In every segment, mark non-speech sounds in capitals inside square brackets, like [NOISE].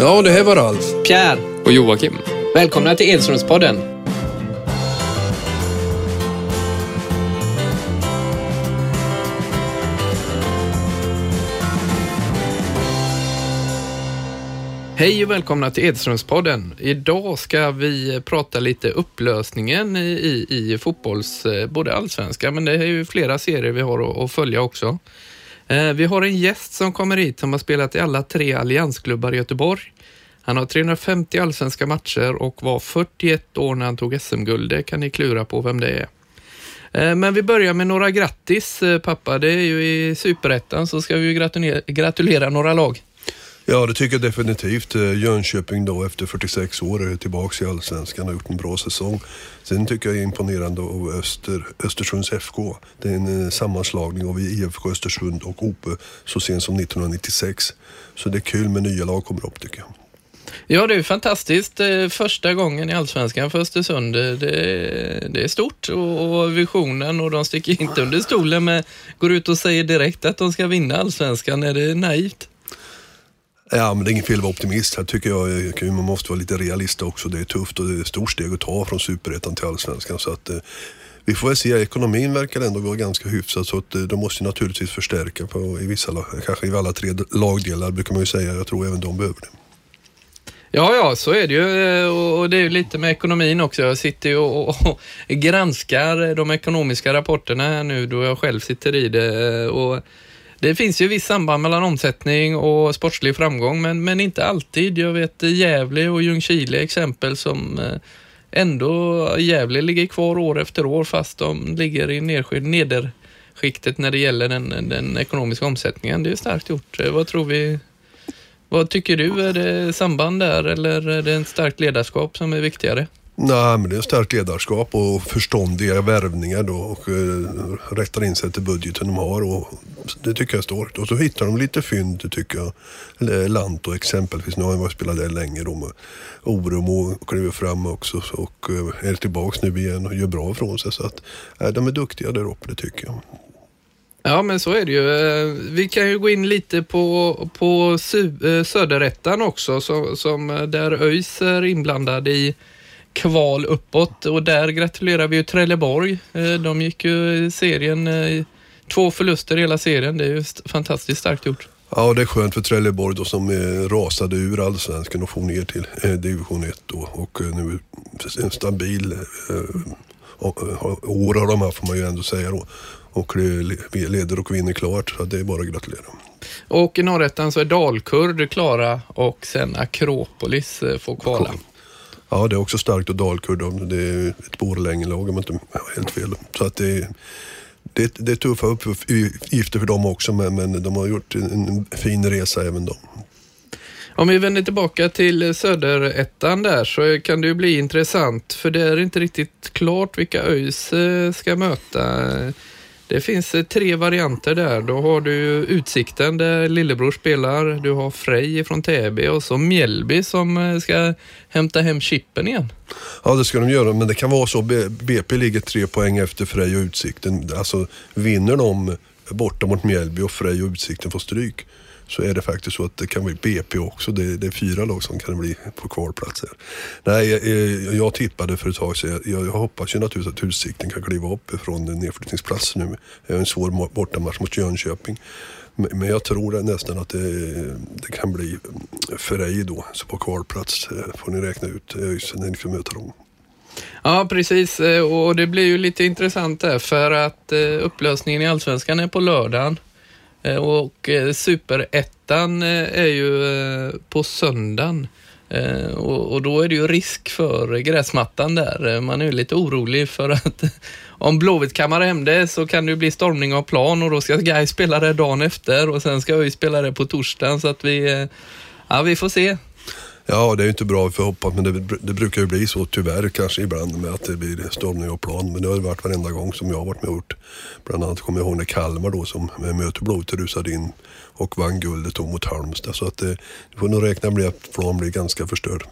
Ja, det här var Ralf. Pierre, Och Joakim. välkomna till Edströmspodden. Hej och välkomna till Edströmspodden. Idag ska vi prata lite upplösningen i, i, i fotbolls, eh, både allsvenska, men det är ju flera serier vi har att, att följa också. Eh, vi har en gäst som kommer hit som har spelat i alla tre alliansklubbar i Göteborg. Han har 350 allsvenska matcher och var 41 år när han tog SM-guld. Det kan ni klura på vem det är. Eh, men vi börjar med några grattis eh, pappa. Det är ju i superettan så ska vi ju gratulera, gratulera några lag. Ja, det tycker jag definitivt. Eh, Jönköping då efter 46 år är tillbaka i Allsvenskan och har gjort en bra säsong. Sen tycker jag det är imponerande av Öster, Östersunds FK. Det är en eh, sammanslagning av IFK Östersund och OP så sent som 1996. Så det är kul med nya lag kommer upp tycker jag. Ja, det är ju fantastiskt. Eh, första gången i Allsvenskan för Östersund. Det, det, är stort och, och visionen och de sticker inte under stolen men går ut och säger direkt att de ska vinna Allsvenskan. Är det naivt? Ja, men det är inget fel att vara optimist. Här tycker jag. Man måste vara lite realist också. Det är tufft och det är ett stort steg att ta från superettan till allsvenskan. Så att, eh, vi får väl se. Ekonomin verkar ändå vara ganska hyfsad så att, eh, de måste naturligtvis förstärka på, i vissa, lag- kanske i alla tre lagdelar brukar man ju säga. Jag tror även de behöver det. Ja, ja, så är det ju eh, och det är ju lite med ekonomin också. Jag sitter ju och, och, och granskar de ekonomiska rapporterna här nu då jag själv sitter i det. Eh, och det finns ju visst samband mellan omsättning och sportslig framgång, men, men inte alltid. Jag vet Gävle och Ljungskile exempel som eh, ändå, Gävle ligger kvar år efter år fast de ligger i nedsked, nederskiktet när det gäller den, den ekonomiska omsättningen. Det är starkt gjort. Eh, vad tror vi vad tycker du? Är det samband där eller är det ett starkt ledarskap som är viktigare? Nej, men det är starkt ledarskap och förståndiga värvningar då och eh, rättar in sig till budgeten de har och det tycker jag är starkt. Och så hittar de lite fynd, tycker jag. Lanto exempelvis, nu har han spelat där länge då med Oremo kliver fram också och eh, är tillbaks nu igen och gör bra ifrån sig så att eh, de är duktiga där uppe, det tycker jag. Ja, men så är det ju. Eh, vi kan ju gå in lite på, på eh, Söderettan också, som, som eh, där ÖIS är inblandad i kval uppåt och där gratulerar vi ju Trelleborg. Eh, De gick ju i serien, eh, två förluster i hela serien. Det är ju st- fantastiskt starkt gjort. Ja, det är skönt för Trelleborg då som eh, rasade ur allsvenskan och får ner till eh, division 1 då och eh, nu en stabil år har de haft får man ju ändå säga då. Och le- leder och vinner klart så det är bara att gratulera. Och i norrettan så är Dalkurd klara och sen Akropolis får kvala. Ja, det är också starkt och Dalkurd. Det är ett Borlängelag om jag inte har helt fel. Så att det, är- det, det är tuffa uppgifter för dem också men, men de har gjort en, fin resa även de. Om vi vänder tillbaka till söderettan där så kan det ju bli intressant för det är inte riktigt klart vilka ÖIS eh, ska möta. Det finns eh, tre varianter där. Då har du Utsikten där Lillebror spelar. Du har Frej från Täby och så Mjällby som eh, ska hämta hem chippen igen. Ja, det ska de göra, men det kan vara så. BP ligger tre poäng efter Frej och Utsikten. Alltså, vinner de borta mot Mjällby och Frej och Utsikten får stryk så är det faktiskt så att det kan bli BP också. Det, det är fyra lag som kan bli på kvalplatser. Nej, jag, jag tippade för ett tag sedan. Jag, jag hoppas ju naturligtvis att Utsikten kan kliva upp från nedflyttningsplatsen nedflyttningsplats nu. Det är en svår bortamatch mot Jönköping. Men men jag tror nästan att det, det kan bli Frej då, så på kvalplats eh, får ni räkna ut eh, ÖIS, när ni ska möta dem. Ja, precis. Eh, och det blir ju lite intressant där för att upplösningen i Allsvenskan är på lördagen. Eh, och eh, superettan eh, är ju på söndagen. Och, då är det ju risk för gräsmattan där. Man är ju lite orolig för att [LAUGHS] om Blåvitt kammar hem det så kan det ju bli stormning av plan och då ska Guy spela det dagen efter och sen ska vi spela det på torsdagen så att vi, ja vi får se. Ja, det är ju inte bra för hoppas, men det, det brukar ju bli så tyvärr kanske ibland med att det blir stormning av plan. Men det har det varit varenda gång som jag har varit med och gjort. Bland annat kommer jag ihåg när Kalmar då som möter Blåvitt rusade in och vann guldet då mot Halmstad. Så att eh, det, du får nog räkna med att plan blir ganska förstörd.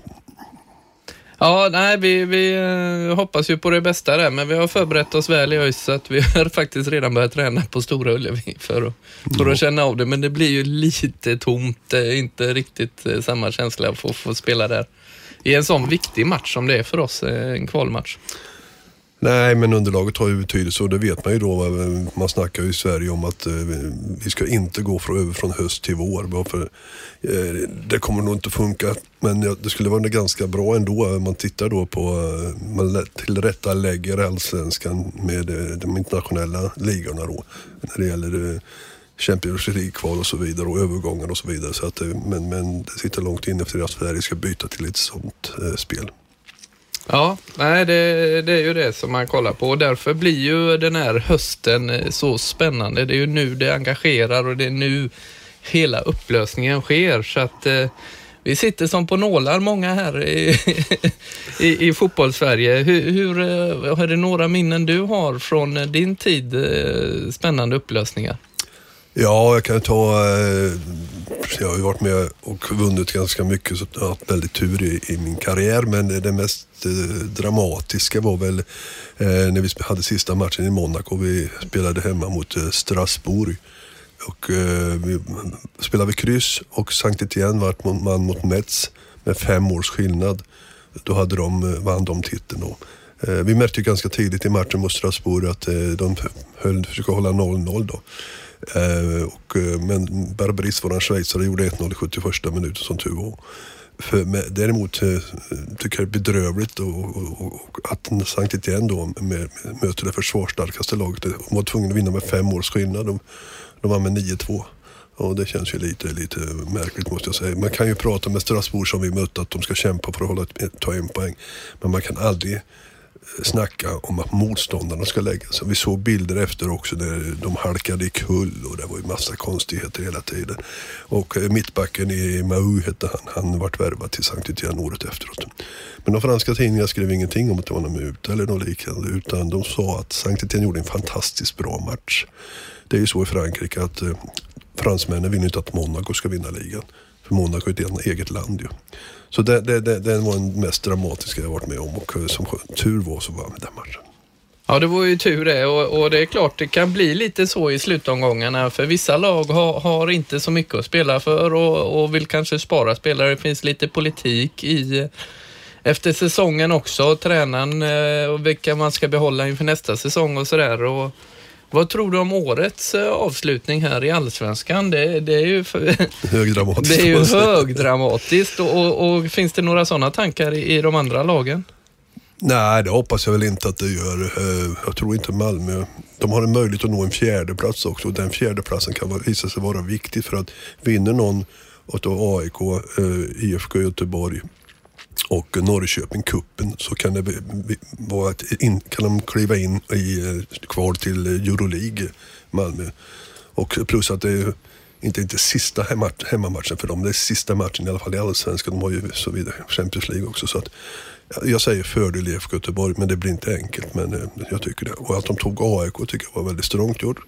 Ja, nej, vi, vi eh, hoppas ju på det bästa där, men vi har förberett oss väl i ÖIS så att vi [LAUGHS] har faktiskt redan börjat träna på Stora Ullevi för att, för att känna av det. Men det blir ju lite tomt, eh, inte riktigt eh, samma känsla att få, få spela där i en sån viktig match som det är för oss, eh, en kvalmatch. Nej, men underlaget har ju betydelse och det vet man ju då. Man snackar ju i Sverige om att eh, vi ska inte gå från, över från höst till vår. För, eh, det kommer nog inte funka. Men det skulle vara ganska bra ändå om man tittar då på, eh, man tillrättalägger allsvenskan med de internationella ligorna då. När det gäller Champions League-kval och så vidare och övergångar och så vidare. Så att, men, men det sitter långt inne för att Sverige ska byta till ett sånt spel. Ja, nej, det, det är ju det som man kollar på och därför blir ju den här hösten eh, så spännande. Det är ju nu det engagerar och det är nu hela upplösningen sker. Så att eh, vi sitter som på nålar många här i, [LAUGHS] i, i fotbollssverige. Hur, hur, eh, är det några minnen du har från eh, din tid, eh, spännande upplösningar? Ja, jag kan ta... Eh, jag har ju varit med och vunnit ganska mycket så jag har haft väldigt tur i, i min karriär. Men det, mest eh, dramatiska var väl eh, när vi hade sista matchen i Monaco. Vi spelade hemma mot Strasbourg. Och vi spelade vi kryss och Sankt Etienne vart mot- man mot Metz med fem års skillnad. Då hade de, vann de titeln då. Vi märkte ju ganska tidigt i matchen mot Strasbourg att de höll, försökte hålla 0-0 då. Eh, och, eh, men Barbaris, våran schweizare, gjorde 1-0 i 71 minuten som tur var. För, med, däremot eh, tycker jag det är bedrövligt och, och, och att Sankt Etienne då med, med, möter det försvarsstarkaste laget. De var tvungna att vinna med fem års skillnad. De, de vann med 9-2. Och det känns ju lite, lite märkligt måste jag säga. Man kan ju prata med Strasbourg som vi mötte att de ska kämpa för att hålla ta en poäng. Men man kan aldrig snacka om att motståndarna ska lägga sig. Vi såg bilder efter också där de halkade i kull och det var ju massa konstigheter hela tiden. Och eh, mittbacken i Mau hette han, han vart värvad till Sankt Etienne året efteråt. Men de franska tidningarna skrev ingenting om att det var någon muta eller något liknande utan de sa att Sankt Etienne gjorde en fantastiskt bra match. Det är ju så i Frankrike att eh, fransmännen vill inte att Monaco ska vinna ligan. För Monaco är ett eget land ju. Så det, det, det, det var den mest dramatiska jag varit med om och eh, som tur var så var med den matchen. Ja, det var ju tur det och, och det är klart det kan bli lite så i slutomgångarna för vissa lag har, har inte så mycket att spela för och, och vill kanske spara spelare. Det finns lite politik i efter säsongen också, tränaren eh, och vilka man ska behålla inför nästa säsong och sådär. Vad tror du om årets eh, avslutning här i Allsvenskan? Det, det är ju, [LAUGHS] Högdramatiskt. det är ju högdramatiskt och, och, och finns det några sådana tankar i, i de andra lagen? Nej, det hoppas jag väl inte att det gör. Eh, Jag tror inte Malmö. De har en möjlighet att nå en fjärde plats också och den fjärde platsen kan visa sig vara viktig för att vinner någon av AIK, eh, IFK Göteborg och Norrköping kuppen så kan det vara att in, kan de kliva in i eh, kval till eh, Euroleague, Malmö. Och plus att det är inte, inte sista hemmamatchen för dem, det är sista matchen i alla fall i Allsvenskan. De har ju så vidare Champions League också. Så att, jag säger fördel IFK Göteborg, men det blir inte enkelt. Men eh, jag tycker det. Och att de tog AIK tycker jag var väldigt strångt gjort.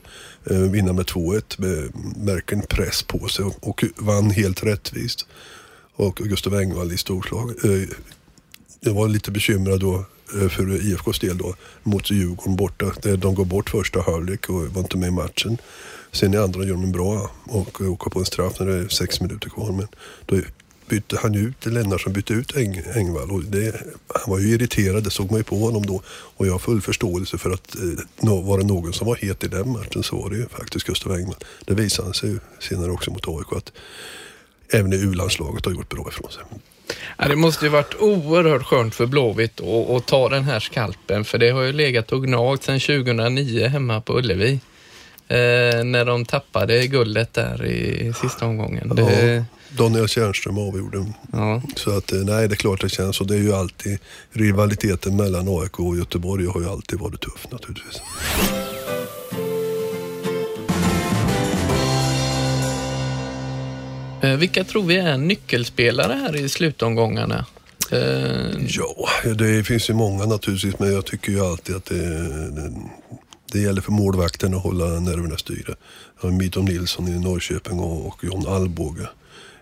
Vinna med 2-1 verkligen press på sig och vann helt rättvist. Och Gustav Engvall i storslag. Eh, jag var lite bekymrad då eh, för IFKs del då mot Djurgården borta. De går bort första halvlek och var inte med i matchen. Sen i andra gör de en bra och åker på en straff när det är sex minuter kvar. Men då bytte han ju ut, Lennartsson bytte ut Eng, Engvall och det, han var ju irriterad, det såg man ju på honom då. Och jag har full förståelse för att eh, var det någon som var het i den matchen så var det ju faktiskt Gustav Engvall. Det visade han sig ju senare också mot AIK att även i U-landslaget har gjort bra ifrån sig. Ja, det måste ju varit oerhört skönt för Blåvitt att att ta den här skalpen för det har ju legat och gnagt sedan 2009 hemma på Ullevi. Eh, när de tappade guldet där i sista omgången. Det, Ja, Daniel Tjärnström avgjorde. ja. Så att, eh, nej, det är klart det känns. Och det är ju alltid rivaliteten mellan AIK och Göteborg har ju alltid varit tuff naturligtvis. Eh, vilka tror vi är nyckelspelare här i slutomgångarna? Eh, ja, det finns ju många naturligtvis, men jag tycker ju alltid att det, det, det gäller för målvakten att hålla nerverna styra. Mito Nilsson i Norrköping och, och John Alvbåge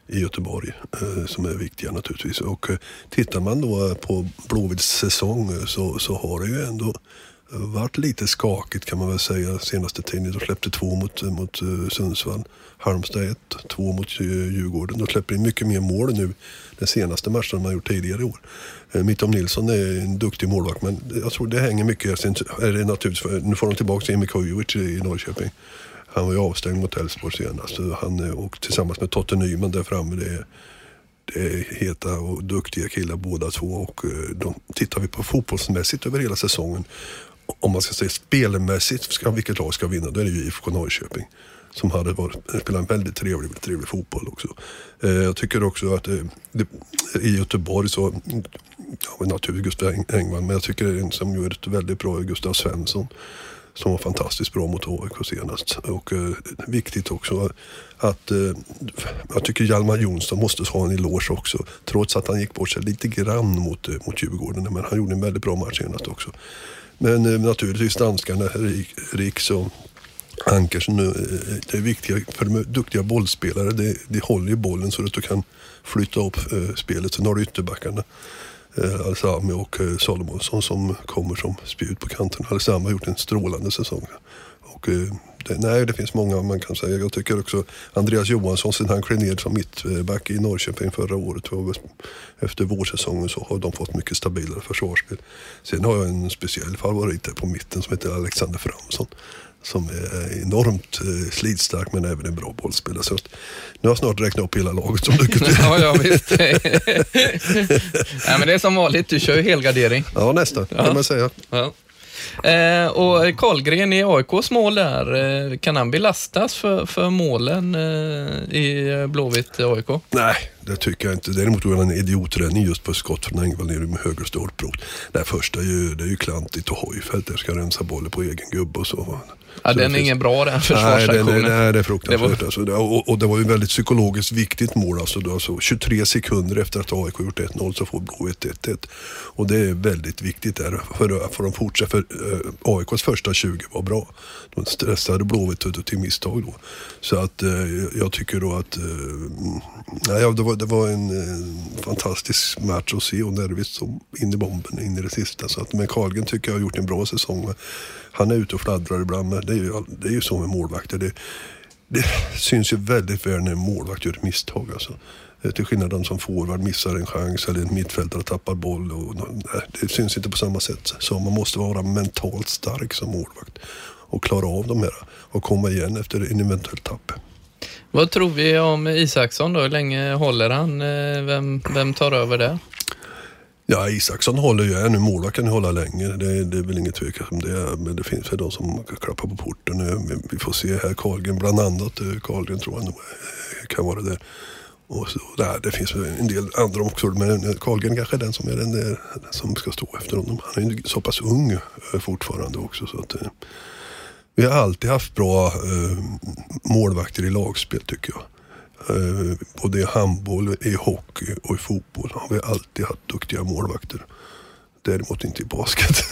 i Göteborg eh, som är viktiga naturligtvis. Och tittar man då på Blåvitts säsong så, så har det ju ändå varit lite skakigt kan man väl säga senaste tiden. De släppte två mot, mot eh, Sundsvall, Halmstad ett, två mot eh, Djurgården. De släpper in mycket mer mål nu den senaste matchen de har gjort tidigare i år. Eh, Mittom Nilsson är en duktig målvakt men jag tror det hänger mycket, är det naturligtvis, nu får de tillbaka Emil Kujovic i Norrköping. Han var ju avstängd mot Elfsborg senast. Han, och tillsammans med Totte Nyman där framme. Det är, det är heta och duktiga killar båda två. Och de, tittar vi på fotbollsmässigt över hela säsongen. Om man ska säga spelmässigt, ska, vilket lag ska vinna? Då är det ju IFK Norrköping. Som hade varit, spelat en väldigt trevlig, trevlig fotboll också. Eh, jag tycker också att eh, det, i Göteborg så, ja naturligtvis Gustav Engman, men jag tycker en som gjorde ett väldigt bra Gustav Svensson som var fantastiskt bra mot AIK senast. Och eh, viktigt också att eh, jag tycker Hjalmar Jonsson måste ha en eloge också. Trots att han gick bort sig lite grann mot, eh, mot Djurgården. Men han gjorde en väldigt bra match senast också. Men eh, naturligtvis danskarna, Riks och Ankersen, eh, det är viktiga, för de är duktiga bollspelare. De, de håller ju bollen så att du kan flytta upp eh, spelet. Sen har du ytterbackarna eh, Alsami och eh, Salomonsson som kommer som spjut på kanterna. Alsami har gjort en strålande säsong. Och, eh, det, nej, det finns många man kan säga. Jag tycker också Andreas Johansson, sen han klev ner som mittback i Norrköping förra året, efter vårsäsongen så har de fått mycket stabilare försvarsspel. Sen har jag en speciell favorit där på mitten som heter Alexander Fransson som är enormt eh, slitstark men även en bra bollspelare. Så nu har jag snart räknat upp hela laget som du [LAUGHS] kunde. ja, ja, visst. [LAUGHS] Nej, men det är som vanligt, du kör ju helgardering. Ja, nästan ja. kan man säga. Ja. Eh, och Karlgren i AIKs mål där, eh, kan han belastas för, för målen eh, i eh, Blåvitt AIK? Nej, det tycker jag inte. Däremot gjorde han en idioträddning just på skott från Engvall nere med höger stolprot. Det första är ju, det är ju klantigt och Hojfeldt där ska rensa bollen på egen gubbe och så. Ja, den är ingen bra den försvarsaktionen. Nej, den, nej, det är fruktansvärt. Det var... Alltså, och, och, det var ju väldigt psykologiskt viktigt mål. Alltså, då, alltså, 23 sekunder efter att AIK gjort 1-0 så får Blåvitt 1-1. Och det är väldigt viktigt där för, för de fortsätta. För eh, AIKs första 20 var bra. De stressade Blåvitt till misstag då. Så att uh, jag tycker då att uh, nej, det, var, det var en uh, fantastisk match att se och nervigt som in i bomben in i det sista. Så att, men Karlgren tycker jag har gjort en bra säsong. Han är ute och fladdrar ibland, men det är ju, det är ju så med målvakter. Det, det [LAUGHS] syns ju väldigt väl när en målvakt gör ett misstag. Alltså. Eh, till skillnad från som forward missar en chans eller en mittfältare tappar boll. Och, nej, det syns inte på samma sätt. Så man måste vara mentalt stark som målvakt och klara av de här och komma igen efter en eventuell tapp. Vad tror vi om Isaksson då? Hur länge håller han? Eh, vem, vem tar över det? Ja, Isaksson håller ju ännu. Målvakt kan hålla länge. Det, det är väl inget tvekan om det. Men det finns väl de som klappar på porten. Vi får se här. Karlgren bland annat. Eh, Karlgren tror jag nog eh, kan vara det. Och så, där, det finns en del andra också, men eh, Karlgren kanske är den som, är den, där, den som ska stå efter honom. Han är ju så pass ung fortfarande också. Så att, vi har alltid haft bra eh, målvakter i lagspel tycker jag. Eh, Både i handboll, i hockey och i fotboll har vi alltid haft duktiga målvakter. Däremot inte i basket. [LAUGHS]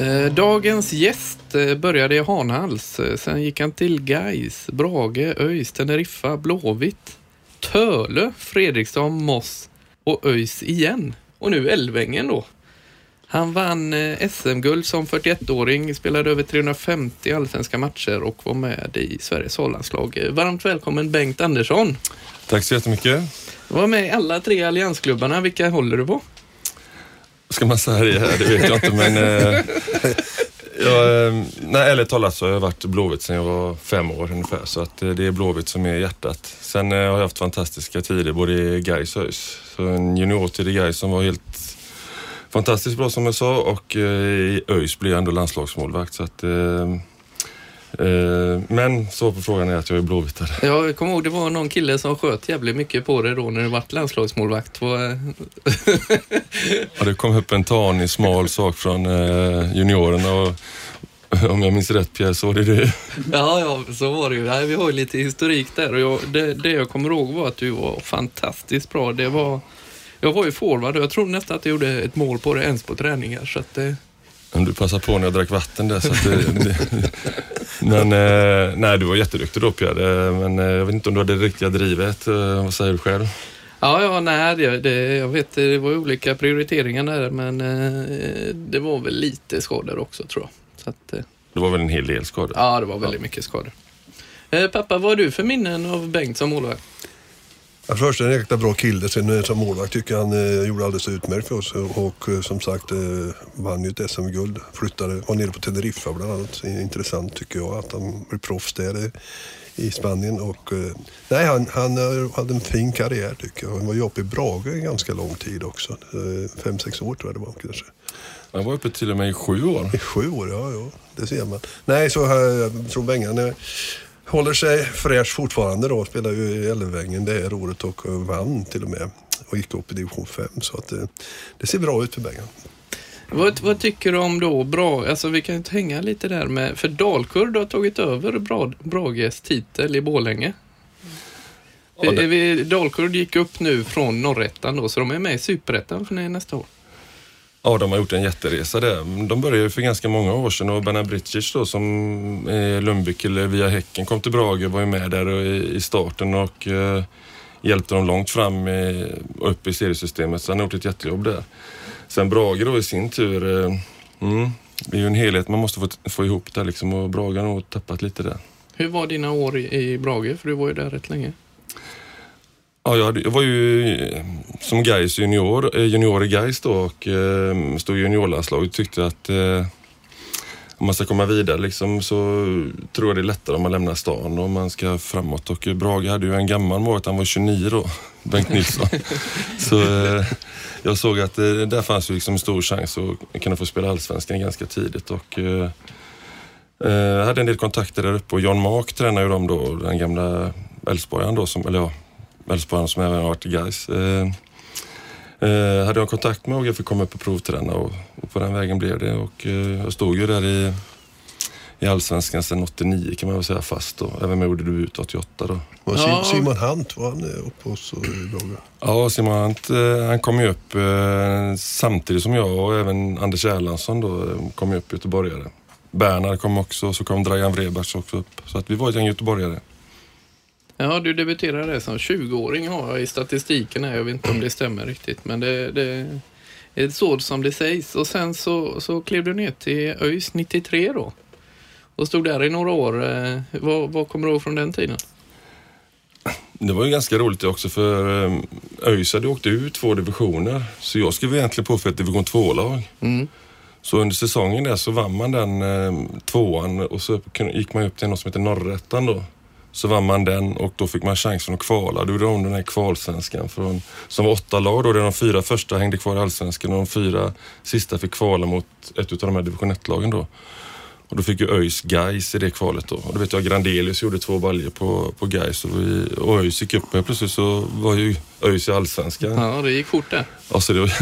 Eh, dagens gäst eh, började i Hanhals. Sen gick han till Gais, Brage, ÖIS, Teneriffa, Blåvitt, Töle, Fredriksson, Moss och ÖIS igen. Och nu Älvängen då. Han vann eh, SM-guld som 41-åring, spelade över 350 allsvenska matcher och var med i Sveriges A-landslag. Varmt välkommen Bengt Andersson. Tack så jättemycket. Du var med i alla tre alliansklubbarna. Vilka håller du på? Ska man säga det här? Det vet jag inte men... Eh, jag, eh, nej, ärligt talat så har jag varit Blåvitt sedan jag var fem år ungefär så att eh, det är Blåvitt som är hjärtat. Sen har jag haft fantastiska tider både i Gais och ÖIS. Så en juniortid i Gais som var helt fantastiskt bra som jag sa och eh, i ÖIS blir jag ändå landslagsmålvakt. Så att, eh, eh, men så på frågan är att jag är blåvittare. Ja, jag kommer ihåg det var någon kille som sköt jävligt mycket på det då när du var landslagsmålvakt. [LAUGHS] ja, det kom upp en tanig, smal sak från juniorerna och om jag minns rätt Pierre, så var det det. [LAUGHS] Ja, ja, så var det ju. Nej, vi har ju lite historik där och jag, det, det jag kommer ihåg var att du var fantastiskt bra. Det var jag var ju forward och jag tror nästan att jag gjorde ett mål på det ens på träningar. Så att det, Om du passar på när jag drack vatten där. Så att det, men eh, nej, du var jätteduktig då Pierre. Eh, men eh, jag vet inte om du hade det riktiga drivet. Eh, vad säger du själv? Ja, ja, nej, det, det, jag vet det var olika prioriteringar där men eh, det var väl lite skador också tror jag. Så att, eh, Det var väl en hel del skador? ja, det var väldigt mycket skador. Eh, pappa, vad har du för minnen av Bengt som målvakt? Ja, först är en jäkla bra kille. Sen som målvakt tycker jag han eh, gjorde alldeles utmärkt för oss. Och eh, som sagt eh, vann ju ett SM-guld. Flyttade, var nere på Teneriffa bland annat. Är Intressant tycker jag att han blev proffs där eh, i Spanien. Och, eh, nej, han, han eh, hade en fin karriär tycker jag. Han var ju uppe i Brage en ganska lång tid också. Fem, sex år tror jag det var kanske. Han var uppe till och med i sju år. I sju år, ja, ja. Det ser man. Nej, så jag tror Bengan eh, håller sig fräsch fortfarande då. Spelar ju i Älvängen det här året och vann till och med. Och gick upp i division 5. Så att, eh, det ser bra ut för Bengan. Vad, vad tycker du om då bra, alltså vi kan ju hänga lite där med, för Dalkurd har tagit över Bra, Brages titel i Borlänge. Ja, det- Dalkurd gick upp nu från norrettan då, så de är med i superettan för nästa år. Ja, de har gjort en jätteresa där. De började ju för ganska många år sedan och Bernard Bricic då som är Lundbyk eller via Häcken kom till Brage var ju med där i, i starten och eh, hjälpte dem långt fram i, upp i seriesystemet. Så han har gjort ett jättejobb där. Sen Brage då i sin tur, eh, mm, det är ju en helhet man måste få, få ihop där liksom och Brage har nog tappat lite där. Hur var dina år i, i Brage? För du var ju där rätt länge. Ja, jag, hade, jag var ju eh, som Gais junior, eh, junior i Gais då och eh, stod i juniorlandslaget och tyckte att eh, om man ska komma vidare liksom, så tror jag det är lättare om man lämnar stan och man ska framåt. Och eh, Brage hade ju en gammal målvakt, han var 29 då, [LAUGHS] Bengt Nilsson. [LAUGHS] så eh, jag såg att eh, där fanns ju liksom stor chans att kunna få spela allsvenskan ganska tidigt. Och, eh, eh, jag hade en del kontakter där uppe och John Mark tränar ju dem då, den gamla Elfsborgaren då, som, eller ja, Elfsborgaren som även har varit i Gais. Eh, eh, hade jag kontakt med och jag fick komma upp och provträna och, och på den vägen blev det. Och, eh, jag stod ju där i, i Allsvenskan sedan 89 kan man väl säga fast då. Även med gjorde debut 88 då. Ja. Sim- Simon Hunt var han eh, uppe hos och i Brage. Ja, Simon Hunt, eh, han kom ju upp eh, samtidigt som jag och även Anders Erlandsson då eh, kom ju upp göteborgare. Bernhard kom också och så kom Dragan Vreberts också upp. Så att vi var ett gäng göteborgare. Ja, du debuterade som 20-åring har jag i statistiken här. Jag vet inte om det stämmer riktigt, men det, det är så som det sägs. Och sen så, så klev du ner till ÖIS 93 då. Och stod där i några år. Eh, Vad, vad kommer du ihåg från den tiden? Det var ju ganska roligt också för eh, ÖIS hade åkt ut två divisioner. Så jag skrev egentligen på för ett division 2-lag. Mm. Så under säsongen där så vann man den eh, tvåan och så gick man upp till något som heter Norrettan då. Så vann man den och då fick man chansen att kvala. Då gjorde de den här kvalsvenskan från, som var åtta lag då, där de fyra första hängde kvar i allsvenskan och de fyra sista fick kvala mot ett av de här division 1-lagen då. Och då fick ju ÖIS Gais i det kvalet då. Och då vet jag Grandelius gjorde två baljor på, på Gais och, vi, och ÖIS gick upp och plötsligt så var ju ÖIS i allsvenskan. Ja. Det gick fort där. så det, var,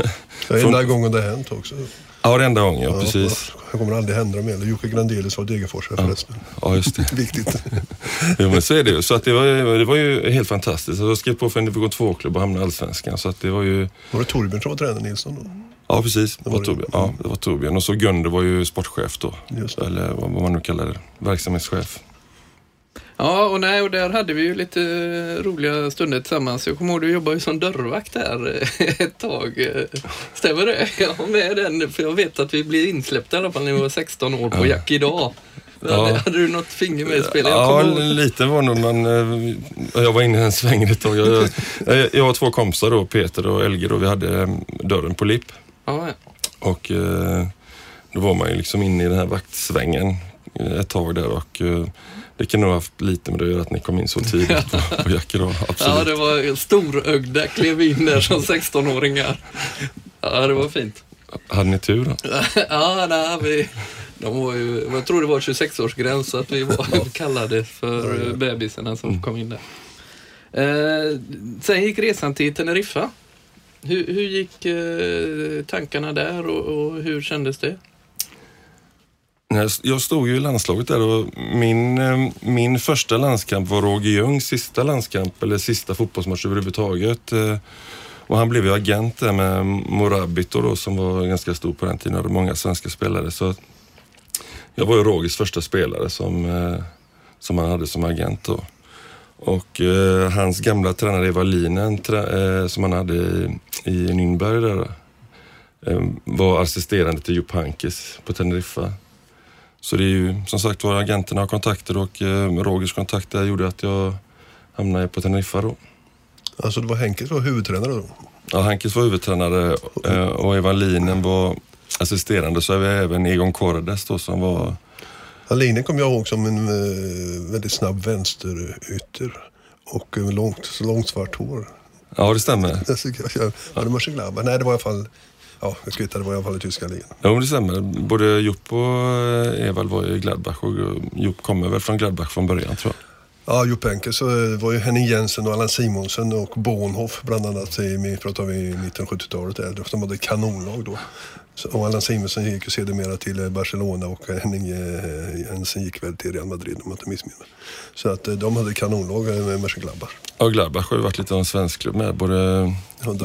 Det är enda gången det hänt också. Ja, det enda gången, ja, precis. Det kommer aldrig hända mer. Jocke Grandelius var Degerforsare förresten. Ja, just det. [LAUGHS] Viktigt. [LAUGHS] Jo men så är det ju. Så att det, var, det var ju helt fantastiskt. Jag skrev på för en division 2-klubb och hamnade i Allsvenskan. Så att det var ju... Var det Torbjörn som var tränare Nilsson då? Ja precis, det var. Torbjörn. Ja, det var Torbjörn. Och så Gunder var ju sportchef då. Eller vad man nu kallar det. Verksamhetschef. Ja, och, nej, och där hade vi ju lite roliga stunder tillsammans. Jag kommer ihåg du jobbade ju som dörrvakt där eh, ett tag. Stämmer det? Jag var med den, för jag vet att vi blev insläppta i alla fall när vi var 16 år på Ja. Jack idag. Ja. Hade, du något finger med i spelet? Ja, lite var nog man... eh, Jag var inne i den svängen ett tag. Jag, jag, jag har två kompisar då, Peter och Elger och vi hade eh, dörren på lipp. Ja, ja. Och då var man ju liksom inne i den här vaktsvängen ett tag där och det kan nog ha haft lite med det att göra att ni kom in så tidigt [LAUGHS] på, på Jack idag. Absolut. ja, det var storögda, klev in där som 16-åringar. Ja, det var fint. Hade ni tur då? [LAUGHS] Ja, nej, vi, de var ju, jag tror det var 26-årsgräns så att vi var kallade för bebisarna som kom in där. Eh, sen gick resan till Teneriffa. Hur, hur gick eh, tankarna där och, och hur kändes det? Jag stod ju i landslaget där och min, eh, min första landskamp var Roger Ljungs sista landskamp eller sista fotbollsmatch överhuvudtaget. Eh, och han blev ju agent där med Morabito då som var ganska stor på den tiden. och hade många svenska spelare. Så jag var ju Rogers första spelare som, eh, som han hade som agent då. Och eh, hans gamla tränare Eva Linen trä, eh, som han hade i, i Nürnberg där, eh, var assisterande till Jupp Hankes på Teneriffa. Så det är ju som sagt var agenterna har kontakter och eh, Rogers kontakter gjorde att jag hamnade på Teneriffa då. Alltså det var Henke som var huvudtränare då? Ja, Hankes var huvudtränare eh, och Eva Linen var assisterande. Så vi även Egon Kordes då som var... Ja, Linen kom jag ihåg som en eh, väldigt snabb vänsterytter och långt, långt svart hår. Ja, det stämmer. [LAUGHS] Var det Mönchengladbach? Nej, det var i alla fall Ja, jag det var i alla fall i tyska ligan. Ja, det stämmer. Både Jupp och Evald var i Gladbach och Jupp kommer väl från Gladbach från början tror jag. Ja, Jupp Enke så var ju Henning Jensen och Allan Simonsen och Bornhoff bland annat i, pratar vi mitten 70-talet. De hade kanonlag då. Och Allan Simonsen gick ju sedermera till Barcelona och Henning Jensen gick väl till Real Madrid om jag inte missminner mig. Så att de hade kanonlag med Mönchengladbach. Ja, Gladbach har ju varit lite av en svensk klubb med. Både,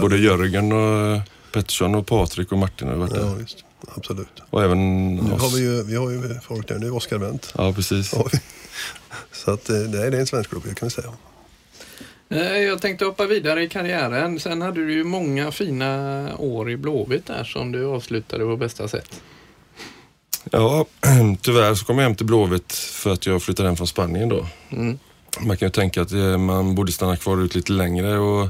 både Jörgen och Pettersson och Patrik och Martin har varit där. Ja, just. Absolut. Och även nu oss. Har vi, ju, vi har ju folk där nu, Oskar Wendt. Ja, precis. [LAUGHS] Så att, nej, det är en svensk klubb kan vi säga. Eh, jag tänkte hoppa vidare i karriären. Sen hade du ju många fina år i Blåvitt där som du avslutade på bästa sätt. Ja, [CLEARS THROAT] tyvärr så kom jag hem till Blåvitt för att jag flyttade hem från Spanien då. Mm. Man kan ju tänka att eh, man borde stanna kvar ut lite längre och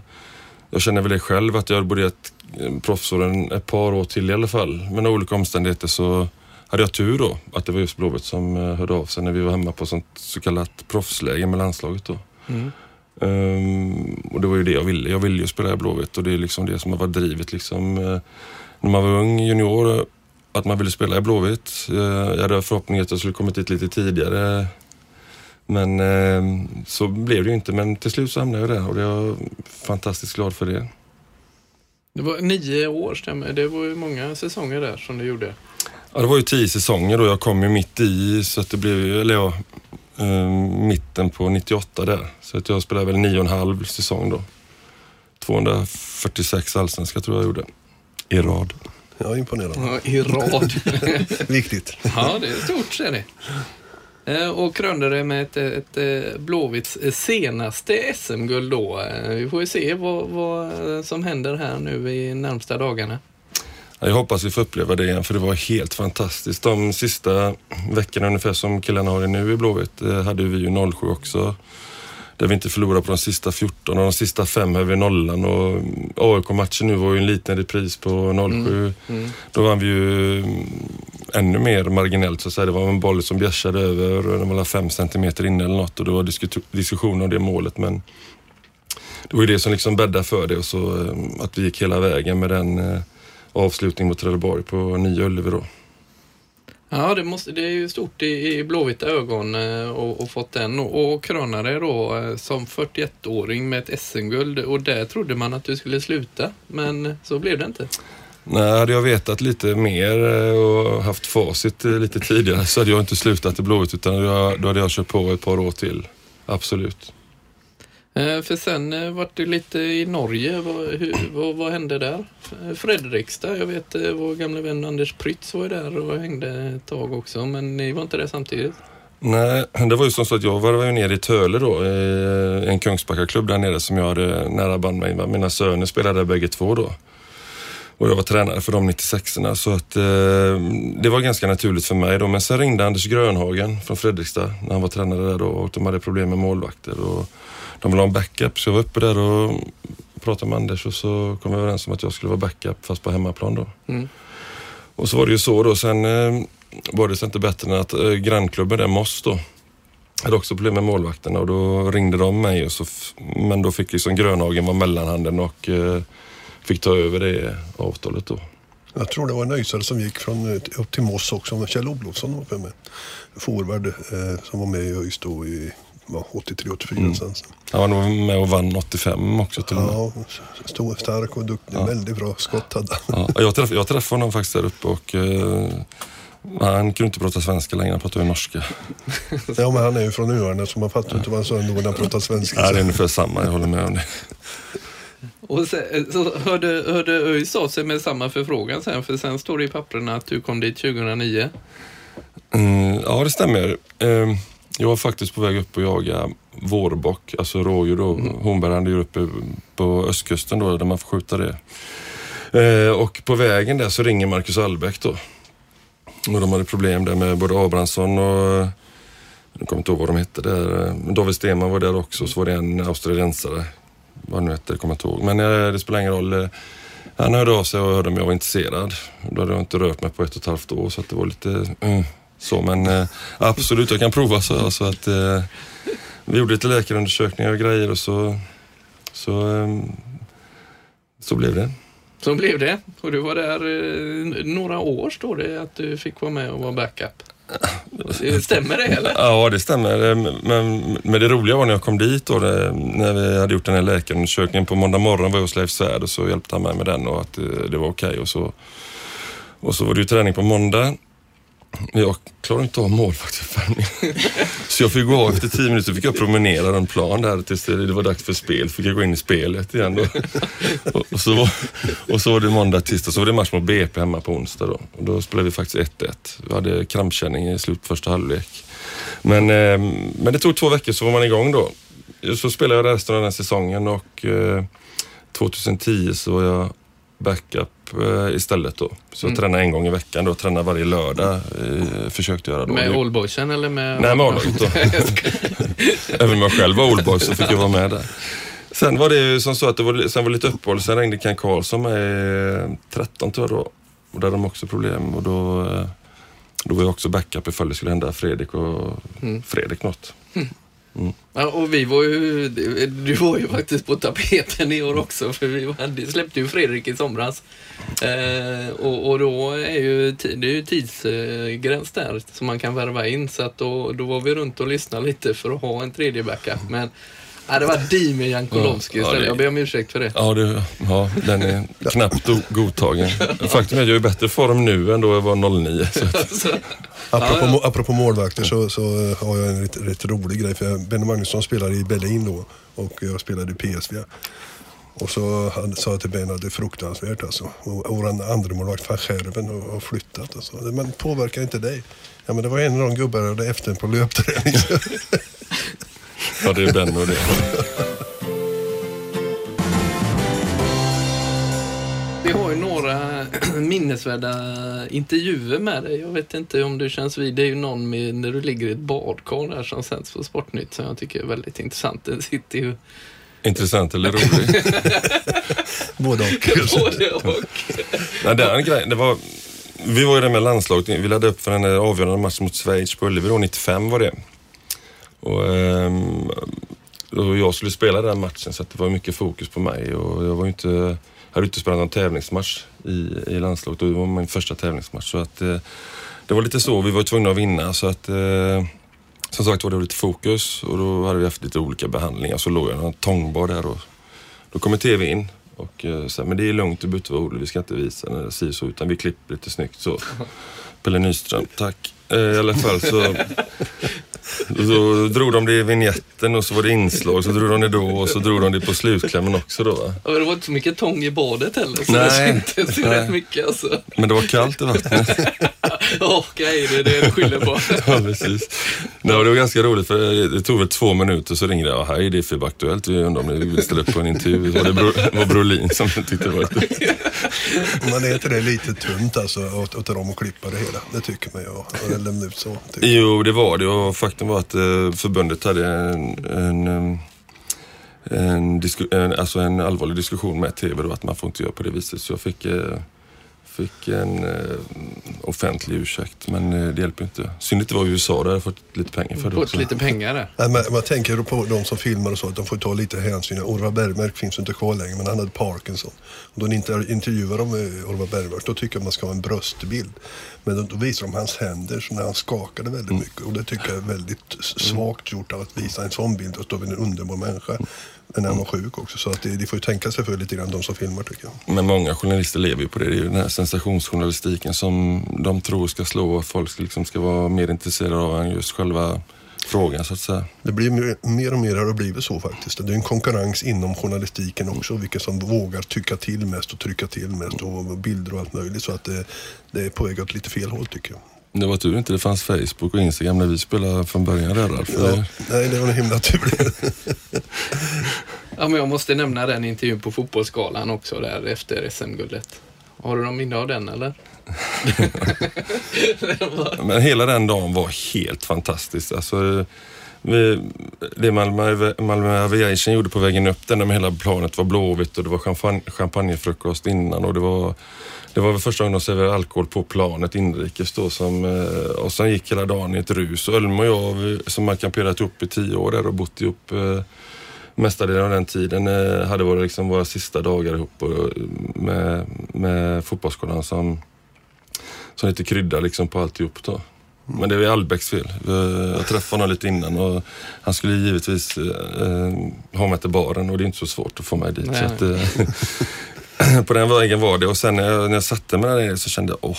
jag känner väl det själv att jag borde gett proffsåren ett par år till i alla fall. Men av olika omständigheter så hade jag tur då att det var just Blåvitt som eh, hörde av sig när vi var hemma på sånt så kallat proffsläge med landslaget då. Mm. Um, och det var ju det jag ville. Jag ville ju spela i Blåvitt och det är liksom det som har varit drivet liksom. Uh, när man var ung junior, att man ville spela i Blåvitt. Uh, jag hade förhoppningen att jag skulle kommit dit lite tidigare. Men uh, så blev det ju inte. Men till slut så hamnade jag där och jag är fantastiskt glad för det. Det var nio år stämmer Det var ju många säsonger där som du gjorde. Ja, det var ju tio säsonger då. Jag kom ju mitt i, så att det blev, eller ja, eh, mitten på 98 där. Så att jag spelade väl nio och en halv säsong då. 246 allsvenska tror jag jag gjorde. I rad. Ja, imponerande. Ja, I rad. [LAUGHS] Viktigt. Ja, det är stort ser ni. Eh, och krönde det med ett, ett, ett Blåvitts eh, senaste SM-guld då. Vi får ju se vad, vad som händer här nu i närmsta dagarna. Jag hoppas vi får uppleva det igen för det var helt fantastiskt. De sista veckorna ungefär som killarna har det nu i Blåvitt hade vi ju 07 också. Där vi inte förlorade på de sista 14 och de sista fem höll vi nollan och AIK-matchen nu var ju en liten repris på 07. Mm. Mm. Då vann vi ju ännu mer marginellt så att säga. Det var en boll som bjärsade över, den var fem centimeter inne eller något och det var diskussion om det målet men det var ju det som liksom bäddade för det och så eh, att vi gick hela vägen med den eh, avslutning mot Trelleborg på Nya Ullevi då. Ja, det, måste, det är ju stort i, i blåvita ögon eh, och, och fått den och, och kröna dig då eh, som 41-åring med ett SM-guld och där trodde man att du skulle sluta, men så blev det inte. Nej, hade jag vetat lite mer eh, och haft facit lite tidigare så hade jag inte slutat i Blåvitt utan då hade jag kört på ett par år till. Absolut. Eh, för sen eh, vart du lite i Norge. Vad, hur, vad, vad, hände där? Eh, Fredrikstad, jag vet vår gamla vän Anders Prytz var ju där och hängde ett tag också, men ni var inte där samtidigt? Nej, det var ju som så att jag var ju nere i Töle då, i en Kungsbackaklubb där nere som jag hade nära band med. Mina söner spelade där bägge två då. Och jag var tränare för de 96orna så att eh, det var ganska naturligt för mig då. Men sen ringde Anders Grönhagen från Fredrikstad när han var tränare där då och de hade problem med målvakter. Och de ville ha en backup så jag var uppe där och pratade med Anders och så kom vi överens om att jag skulle vara backup fast på hemmaplan då. Mm. Och så var det ju så då. Sen eh, var det inte bättre än att eh, grannklubben där, Moss då, hade också problem med målvakterna och då ringde de mig och så, men då fick liksom Grönhagen vara mellanhanden och eh, fick ta över det avtalet då. Jag tror det var en öisare som gick från, eh, upp till Moss också, Kjell Olofsson var med. Forward eh, som var med i ÖIS då i 83-84 mm. sen. Han var med och vann 85 också till Ja, stor, stark och duktig. Ja. Väldigt bra skott hade han. Ja, jag, träffade, jag träffade honom faktiskt där uppe och eh, han kunde inte prata svenska längre, han pratade ju norska. [LAUGHS] ja, men han är ju från Uarna så man fattar ja. inte vad han sa när han pratade svenska. Ja, det är ungefär samma, jag håller med om det. Och sen, så hörde, hörde ÖIS av sig med samma förfrågan sen, för sen står det i papperna att du kom dit 2009. Mm, ja, det stämmer. Eh, jag var faktiskt på väg upp och jaga vårbock, alltså rådjur då. Mm. Hornbergande djur uppe på östkusten då, där man får skjuta det. Eh, och på vägen där så ringer Marcus Albeck då. Och de hade problem där med både Abrahamsson och jag kommer inte ihåg vad de hette där. David Stenman var där också, så var det en australiensare. Vad nu hette, det kommer jag inte ihåg. Men eh, det spelar ingen roll. Han hörde av sig och hörde om jag var intresserad. Då hade jag inte rört mig på ett och ett halvt år så att det var lite mm, så. Men eh, absolut, jag kan prova så. så att, eh, vi gjorde lite läkarundersökningar och grejer och så, så, eh, så blev det. Så blev det. Och du var där eh, några år står det att du fick vara med och vara backup. [LAUGHS] Stämmer det eller? Ja, det stämmer. Men, men det roliga var när jag kom dit då, det, när vi hade gjort den här läkarundersökningen. På måndag morgon var jag hos Leif Svärd och så hjälpte han mig med den och att det, det var okej. Okay. Och, så, och så var det ju träning på måndag. Jag klarar inte av målvaktsuppvärmningen. Så jag fick gå av efter tio minuter. fick jag promenera runt plan där tills det var dags för spel. Fick jag gå in i spelet igen då. Och, så, var, och så var det måndag, tisdag. Så var det match mot BP hemma på onsdag då. Och då spelade vi faktiskt 1-1. Vi hade krampkänning i slutet på första halvlek. Men, eh, men det tog två veckor så var man igång då. Så spelade jag resten av den säsongen och eh, 2010 så var jag backup eh, istället då. Så jag mm. tränade en gång i veckan då, tränade varje lördag. Eh, försökte göra då. Med oldboysen eller med? Nej, med A-laget [LAUGHS] då. Även om jag själv var oldboy så fick jag vara med där. Sen var det ju som så att det var, sen var det lite uppehåll. Sen ringde Ken Karlsson med 13 tror jag då. Och där hade de också problem och då, eh, då var jag också backup ifall det skulle hända Fredrik och mm. Fredrik något. Mm. Mm. Ja, och vi var ju, du var ju faktiskt på tapeten i år också för vi hade, släppte ju Fredrik i somras. Eh, och, och, då är ju, det är ju tidsgräns där som man kan värva in så att då, då var vi runt och lyssnade lite för att ha en tredje backup. Men Ja, det var Dimir Jankulovski istället. Ja, det... Jag ber om ursäkt för det. Ja, det, ja den är knappt godtagen. Faktum är att jag är i bättre form nu än då jag var 09. Så. [LAUGHS] apropå, ja, ja. apropå målvakter så, så har jag en rätt, rätt rolig grej. För Benny Magnusson spelade i Berlin då och jag spelade i PSV. Och så sa jag till Ben att det är fruktansvärt alltså. Och vår andra målvakt van Scherven har flyttat. Alltså. Men påverkar inte dig? Ja men det var en av de gubbarna där efter på löpträning. [LAUGHS] Ja, det är Ben och det. Vi har ju några minnesvärda intervjuer med dig. Jag vet inte om du känns vid. Det är ju någon med när du ligger i ett badkar där som sänds på Sportnytt som jag tycker är väldigt intressant. Den sitter ju... Intressant eller rolig? [LAUGHS] Både och. [LAUGHS] Både och. [LAUGHS] Nej, den grejen, det var, vi var ju där med landslaget. Vi laddade upp för den avgörande matchen mot Schweiz på Ullevi 95 var det. Och, ehm, och jag skulle spela den matchen så det var mycket fokus på mig. Och jag var inte, hade inte spelat någon tävlingsmatch i, i landslaget. Och det var min första tävlingsmatch. Så att, eh, det var lite så, vi var tvungna att vinna. Så att eh, som sagt var det lite fokus. Och då hade vi haft lite olika behandlingar. Så låg jag i en tångbar där och då kommer TV in. Och eh, sa men det är lugnt, du behöver inte vara orolig, vi ska inte visa när det si så utan vi klipper lite snyggt så. [LAUGHS] Pelle Nyström, tack. I alla fall så så drog de det i vignetten och så var det inslag, så drog de det då och så drog de det på slutklämmen också då va? Ja, det var inte så mycket tång i badet heller så nej, det syntes ju rätt mycket alltså. Men det var kallt i vattnet. Okej, det är det du skyller på. [LAUGHS] ja, precis. Nej, det var ganska roligt för det tog väl två minuter så ringde jag. Hej, det är FIB Aktuellt. Vi undrar om ni vill ställa upp på en intervju. Det var, det Bro, var Brolin som tyckte det var lite... Men är inte det lite tunt alltså att dem och klippa det hela? Det tycker man ju. Och lämna ut så. Typ. Jo, det var det och faktum var att eh, förbundet hade en, en en, en, alltså en allvarlig diskussion med TV då, att man får inte göra på det viset. Så jag fick eh, fick en eh, offentlig ursäkt, men eh, det hjälper inte. Synd att det var i USA, där jag fått lite pengar för det Fått lite pengar där. Nej, men man tänker på de som filmar och så, att de får ta lite hänsyn. Orvar Bergmark finns inte kvar längre, men han hade Parkinson. Och då ni intervjuar de Orvar Bergmark, då tycker jag man ska ha en bröstbild. Men då visar de hans händer, så när han skakade väldigt mm. mycket. Och det tycker jag är väldigt svagt gjort av att visa en sån bild och stå vid en underbar människa när han var sjuk också. Så att det, de får ju tänka sig för lite grann, de som filmar tycker jag. Men många journalister lever ju på det. Det är ju den här sensationsjournalistiken som de tror ska slå och folk liksom ska vara mer intresserade av än just själva frågan så att säga. Det blir mer, mer och mer har det blivit så faktiskt. Det är en konkurrens inom journalistiken också, vilka som vågar tycka till mest och trycka till mest och bilder och allt möjligt. Så att det, det är på väg åt lite fel håll tycker jag. Det var tur inte det fanns Facebook och Instagram när vi spelade från början där Ralf. Ja, nej, det var en himla tur. Ja, men jag måste nämna den intervjun på Fotbollsgalan också där efter SM-guldet. Har du någon minne av den eller? [LAUGHS] Men hela den dagen var helt fantastisk. Alltså, det Malmö, Malmö Aviation gjorde på vägen upp där, när hela planet var blåvitt och det var champagne, champagnefrukost innan och det var det var väl första gången de serverade alkohol på planet inrikes då som, eh, och sen gick hela dagen i ett rus. Och Ölme och jag som har kamperat ihop i tio år där och bott ihop eh, Mestadelen av den tiden eh, hade varit liksom våra sista dagar ihop med, med fotbollsskolan som, som lite krydda liksom på alltihop då. Men det är Allbäcks fel. Jag träffade honom lite innan och han skulle givetvis eh, ha mig till baren och det är inte så svårt att få mig dit. Så att, eh, [LAUGHS] på den vägen var det och sen när jag, när jag satte mig där så kände jag, åh,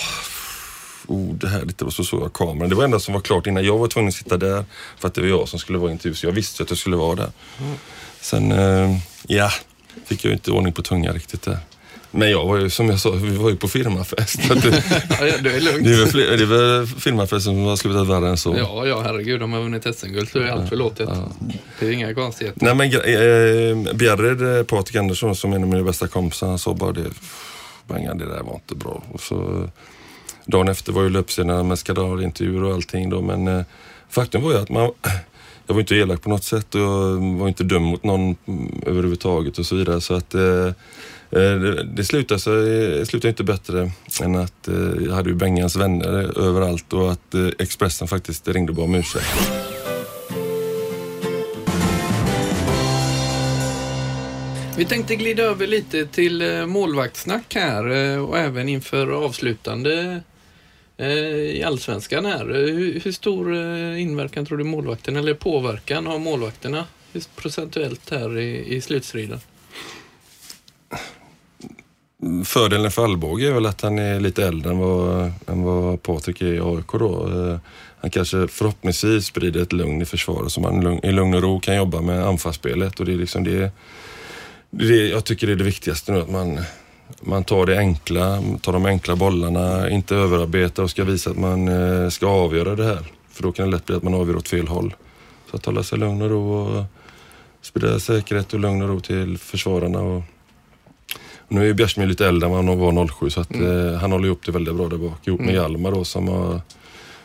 oh, det här lite och så såg jag kameran. Det var det enda som var klart innan jag var tvungen att sitta där för att det var jag som skulle vara i intervju. Så jag visste att jag skulle vara där. Mm. Sen, eh, ja, fick jag inte ordning på tungan riktigt där. Men jag var ju, som jag sa, vi var ju på firmafest. [LAUGHS] ja, det är lugnt. Det är, väl, det är väl firmafest som har slutat värre än så. Ja, ja, herregud. De har vunnit SM-guld så är allt förlåtet. Ja. Det är inga konstigheter. Nej, men eh, Bjärred, eh, Patrik Andersson, som är en av mina bästa kompisar, han sa bara det. Bengan, det där var inte bra. Och så, dagen efter var ju löpsedlarna med skandalintervjuer och allting då, men eh, faktum var ju att man jag var inte elak på något sätt och jag var inte dum mot någon överhuvudtaget och så vidare. Så att Eh, Eh, det, slutade, så, eh, slutade inte bättre än att eh, jag hade ju Bengans vänner överallt och att Expressen faktiskt ringde och bad om ursäkt. Vi tänkte glida över lite till målvaktssnack här och även inför avslutande i allsvenskan här. Hur, stor inverkan tror du målvakten eller påverkan har målvakterna procentuellt här i, i slutstriden? Fördelen för Alvbåge är väl att han är lite äldre än vad, än vad Patrik är i AIK då. Eh, han kanske förhoppningsvis sprider ett lugn i försvaret som han i lugn och ro kan jobba med anfallsspelet och det är liksom det, det jag tycker det är det viktigaste nu att man, man tar det enkla, tar de enkla bollarna, inte överarbetar och ska visa att man eh, ska avgöra det här. För då kan det lätt bli att man avgör åt fel håll. Så att hålla sig lugn och ro och sprida säkerhet och lugn och ro till försvararna och nu är Bjärsmyr lite äldre än vad han var 07 så att, mm. eh, han håller ihop det väldigt bra där bak. Ihop med mm. Hjalmar då som har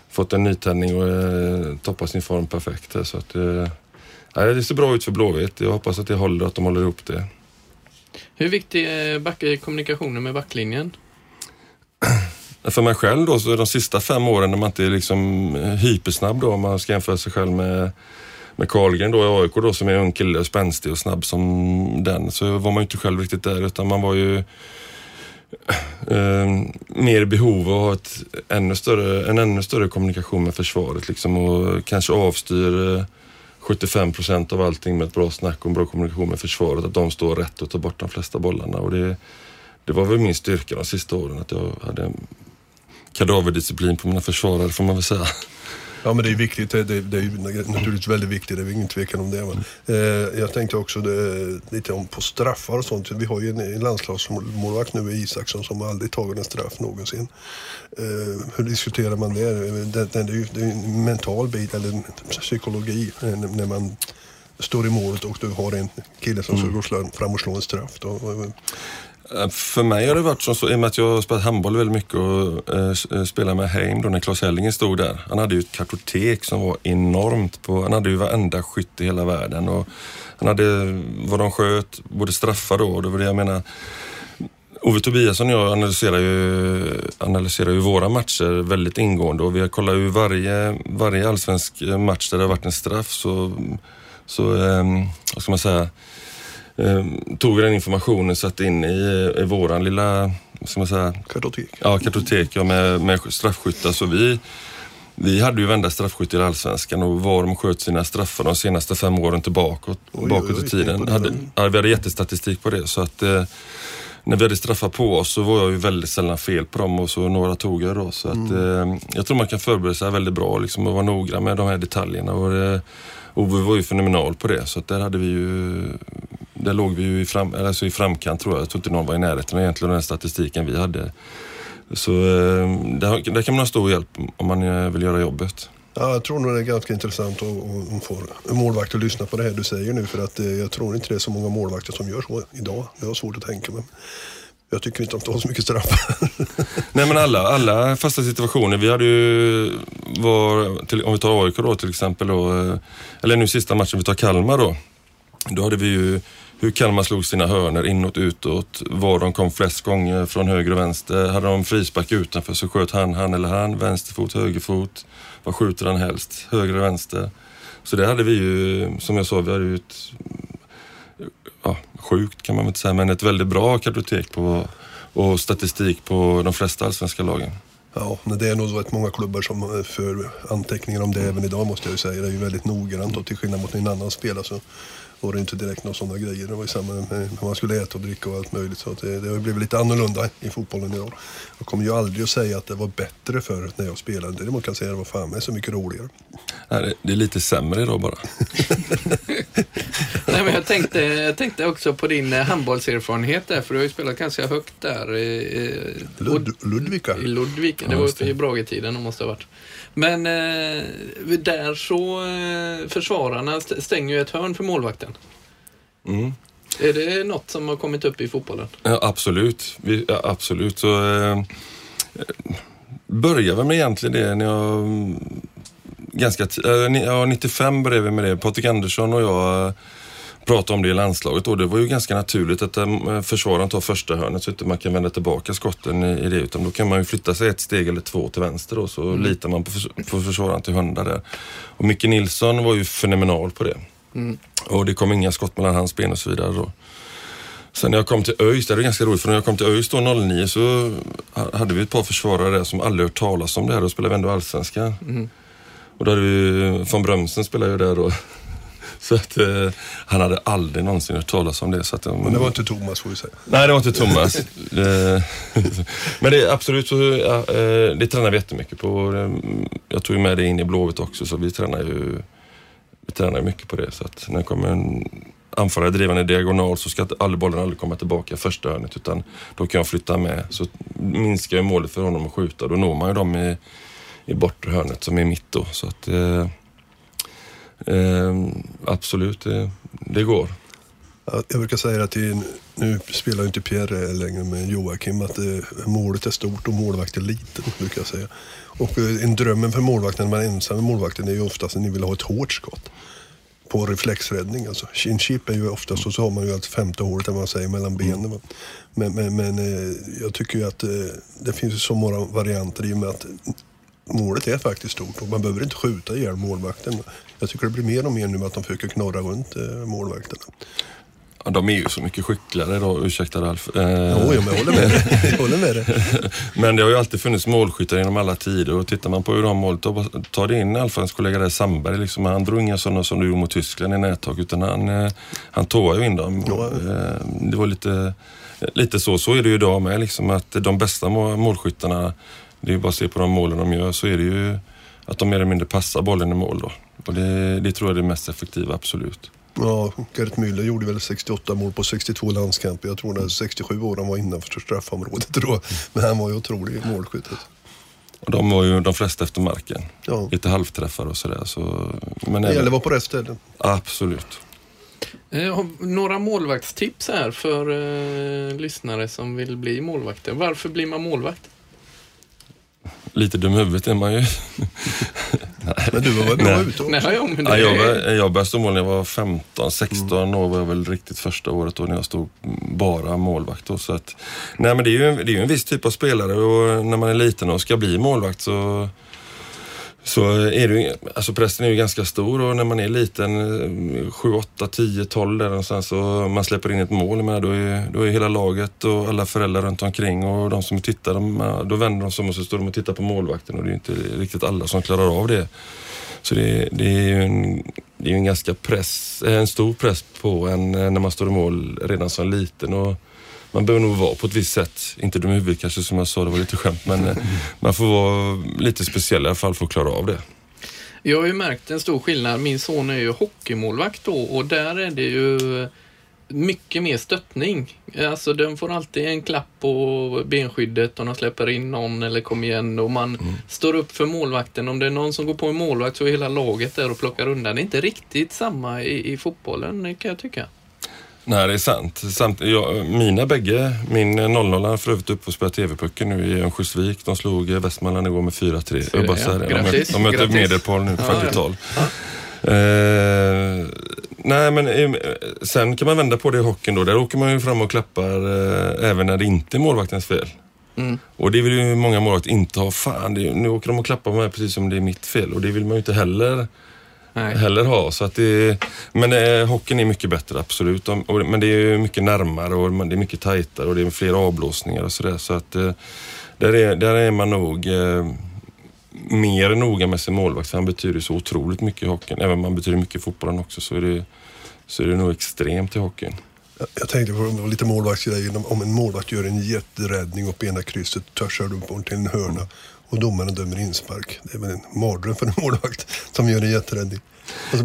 fått en nytändning och eh, toppar sin form perfekt. Så att, eh, det ser bra ut för Blåvitt. Jag hoppas att det håller, att de håller ihop det. Hur viktig är back kommunikationen med backlinjen? [CLEARS THROAT] För mig själv då, så de sista fem åren när man inte är liksom hypersnabb då, om man ska jämföra sig själv med med Karlgren då i AIK då som är ung kille, spänstig och snabb som den, så var man ju inte själv riktigt där utan man var ju eh, mer i behov av att ha ett ännu större, en ännu större kommunikation med försvaret liksom och kanske avstyr eh, 75 procent av allting med ett bra snack och en bra kommunikation med försvaret. Att de står rätt och tar bort de flesta bollarna. Och det, det var väl min styrka de sista åren, att jag hade en kadaverdisciplin på mina försvarare får man väl säga. Ja men det är viktigt, det, det, det är naturligtvis väldigt viktigt, det är ingen tvekan om det. Mm. Eh, jag tänkte också det, lite om på straffar och sånt. Vi har ju en, en landslagsmålvakt nu, Isaksson, som aldrig tagit en straff någonsin. Eh, hur diskuterar man det? Det, är ju en mental bit, eller psykologi, eh, när man står i målet och du har en kille som mm. ska gå fram och slå en straff. Då. Eh, för mig har det varit som så, i och med att jag har spelat handboll väldigt mycket och eh, eh med Heim då när Claes Hellingen stod där. Han hade ju ett kartotek som var enormt. På, han hade ju varenda skytt i hela världen och han hade vad de sköt, både straffar då och det var det jag menar. Ove Tobiasson och jag analyserar ju, analyserar ju våra matcher väldigt ingående och vi har kollat ju varje, varje allsvensk match där det har varit en straff så, så eh, vad ska man säga, eh, tog vi den informationen och satte in i, i våran lilla, ska man säga? Kartotek. Ja, kartotek ja, med, med straffskyttar. Så vi, vi hade ju vända straffskytt i Allsvenskan och var de sköt sina straffar de senaste fem åren tillbaka oj, bakåt oj, i tiden. Hade, ja, vi hade jättestatistik på det. Så att, eh, när vi hade straffar på oss så var jag ju väldigt sällan fel på dem och så några tog jag då. Så att, eh, jag tror man kan förbereda sig väldigt bra liksom, och vara noggrann med de här detaljerna. Och, och vi var ju fenomenal på det så att där hade vi ju där låg vi ju i, fram, alltså i framkant tror jag. Jag tror inte någon var i närheten egentligen av den statistiken vi hade. Så eh, där, där kan man ha stor hjälp om man eh, vill göra jobbet. Ja, jag tror nog det är ganska intressant att, få målvakter att lyssna på det här du säger nu för att eh, jag tror inte det är så många målvakter som gör så idag. Det har svårt att tänka mig. Jag tycker inte att de tar så mycket straff. [LAUGHS] Nej men alla, alla fasta situationer. Vi hade ju, var, till, om vi tar AIK då till exempel då, eh, eller nu sista matchen vi tar Kalmar då. Då hade vi ju hur Kalmar slog sina hörner inåt, utåt, var de kom flest gånger från höger och vänster. Hade de frispark utanför så sköt han, han eller han, vänsterfot, högerfot. Vad skjuter han helst? Höger eller vänster? Så det hade vi ju, som jag sa, vi hade ju ett, ja, sjukt kan man väl inte säga, men ett väldigt bra kartotek på, och statistik på de flesta allsvenska lagen. Ja, det är nog rätt många klubbar som eh, för anteckningar om det även idag måste jag ju säga. Det är ju väldigt noggrant och till skillnad mot en annan spelare så var det inte direkt några sådana grejer. Det var ju samma med man skulle äta och dricka och allt möjligt. Så det, det har blivit lite annorlunda i fotbollen idag. Jag kommer ju aldrig att säga att det var bättre förut när jag spelade. Däremot kan jag säga att det var fan med så mycket roligare. Nej, det är lite sämre idag bara. [LAUGHS] Nej, men jag, tänkte, jag tänkte också på din eh, handbollserfarenhet där, för du har ju spelat ganska högt där. I, Lud Ludvika. I Ludvika, det var uppe i Bragetiden det måste ha varit. Men eh, där så, eh, försvararna stänger ju ett hörn för målvakten. Mm. Är det något som har kommit upp i fotbollen? Ja, absolut. Vi, ja, absolut. Så, eh, började väl med egentligen det när jag... Ganska eh, ja, 95 började vi med det. Patrik Andersson och jag eh, pratade om det i landslaget och det var ju ganska naturligt att eh, försvararen tar första hörnet så att man kan vända tillbaka skotten i, i det. Utan då kan man ju flytta sig ett steg eller två till vänster då så mm. litar man på, förs på försvararen till hundar där. Och Micke Nilsson var ju fenomenal på det. Mm. Och det kom inga skott mellan hans ben och så vidare då. Sen när jag kom till ÖIS, det är ganska roligt för när jag kom till ÖIS då 09 så hade vi ett par försvarare där som aldrig hört talas om det här och spelade ändå allsvenskan. Mm. Och då hade vi, von Brömsen spelade ju där då. [LAUGHS] Så att eh, han hade aldrig någonsin hört talas om det. Så att, men det var inte Thomas får vi säga. Nej, det var inte Thomas. [LAUGHS] [LAUGHS] men det är absolut så, ja, eh, det tränar vi jättemycket på. Jag tog ju med det in i Blåvitt också så vi tränar ju vi tränar mycket på det. Så att när det kommer en anfallare drivande diagonal så ska aldrig bollen aldrig komma tillbaka första hörnet utan då kan jag flytta med. Så minskar jag målet för honom att skjuta. Då når man ju dem i, i bortre hörnet som är mitt då. Så att, eh, eh, absolut, det, det går. Jag brukar säga att det, nu spelar inte Pierre längre med Joakim, att det, målet är stort och målvakten liten. Brukar jag säga. Och eh, en drömmen för målvakten när man är ensam med målvakten är ju oftast att ni vill ha ett hårt skott. På reflexräddning alltså. Chin chip är ju oftast, och så har man ju ett femte hålet man säger mellan benen. Mm. Men, men, men eh, jag tycker ju att eh, det finns så många varianter i och med att målet är faktiskt stort och man behöver inte skjuta ihjäl målvakten. Jag tycker det blir mer och mer nu att de försöker knorra runt målvakterna. Ja, de är ju så mycket skickligare då, ursäkta Ralf. Eh, jo, jag håller med dig. Håller med dig. [LAUGHS] men det har ju alltid funnits målskyttar genom alla tider och tittar man på hur de målet, ta det in Alfreds kollega där Sandberg, liksom, han drog inga sådana som du gjorde mot Tyskland i nättag utan han, eh, han tåade ju in dem. Ja. Eh, det var lite, lite så, så är det ju idag med liksom, att de bästa målskyttarna, det är ju bara att se på de målen de gör, så är det ju att de mer eller mindre passar bollen i mål då. Och det, det tror jag är det mest effektiva, absolut. Ja, Gert Müller gjorde väl 68 mål på 62 landskamper. Jag tror att 67 år han var innanför straffområdet då. Men han var ju otrolig målskytt. Och de var ju de flesta efter marken. Ja. Lite halvträffar och sådär. Så, men det gäller att vara på rätt ställe. Absolut. Eh, några målvaktstips här för eh, lyssnare som vill bli målvakter. Varför blir man målvakt? Lite dum i huvudet är man ju. [LAUGHS] Men du var bra ute Nej, ja, men det... ja, jag, jag började stå mål när jag var 15, 16 mm. år var jag väl riktigt första året då när jag stod bara målvakt. Då, så att, nej, men det är, ju, det är ju en viss typ av spelare och när man är liten och ska bli målvakt så så är det ju, alltså pressen är ju ganska stor och när man är liten, 7, 8, 10, 12 där någonstans och man släpper in ett mål, men då, är, då är hela laget och alla föräldrar runt omkring och de som tittar, de, då vänder de sig om och så står de och tittar på målvakten och det är inte riktigt alla som klarar av det. Så det, det är ju en, det är en ganska press, en stor press på en eh, när man står i mål redan som liten. Och man behöver nog vara på ett visst sätt. Inte dum i huvudet kanske som jag sa, det var lite skämt. Men eh, man får vara lite speciell i alla fall för att klara av det. Jag har ju märkt en stor skillnad. Min son är ju hockeymålvakt då och där är det ju mycket mer stöttning. Alltså de får alltid en klapp på benskyddet om de släpper in någon eller kom igen och man mm. står upp för målvakten. Om det är någon som går på en målvakt så är hela laget där och plockar undan. Det är inte riktigt samma i, i fotbollen kan jag tycka. Nej, det är sant. Samt, jag, mina bägge, min 00 har för övrigt upp och spelar TV-pucken nu i Örnsköldsvik. De slog Västmanland igår med 4-3. Jag bara säger det. De möter Medelpad nu ja, 40-tal. Ja. Eh, nej, men eh, sen kan man vända på det i hockeyn då. Där åker man ju fram och klappar eh, även när det inte är målvaktens fel. Mm. Och det vill ju många målvakter inte ha. Fan, det, nu åker de och klappar på mig precis som det är mitt fel och det vill man ju inte heller Nej. heller ha. Så att det, men eh, hockeyn är mycket bättre, absolut. Och, men det är mycket närmare och det är mycket tajtare och det är fler avblåsningar och sådär. Så att eh, där, är, där är man nog eh, mer noga med sin målvakt. För han betyder så otroligt mycket i hockeyn. Även om han betyder mycket i fotbollen också så är det, så är det nog extremt i hockeyn. Jag tänkte på lite målvaktsgrejer. Om en målvakt gör en jätteräddning upp i ena krysset, törsar du bort till en hörna och domaren dömer inspark. Det är väl en mardröm för en [LAUGHS] målvakt som gör en jätteräddning. Så...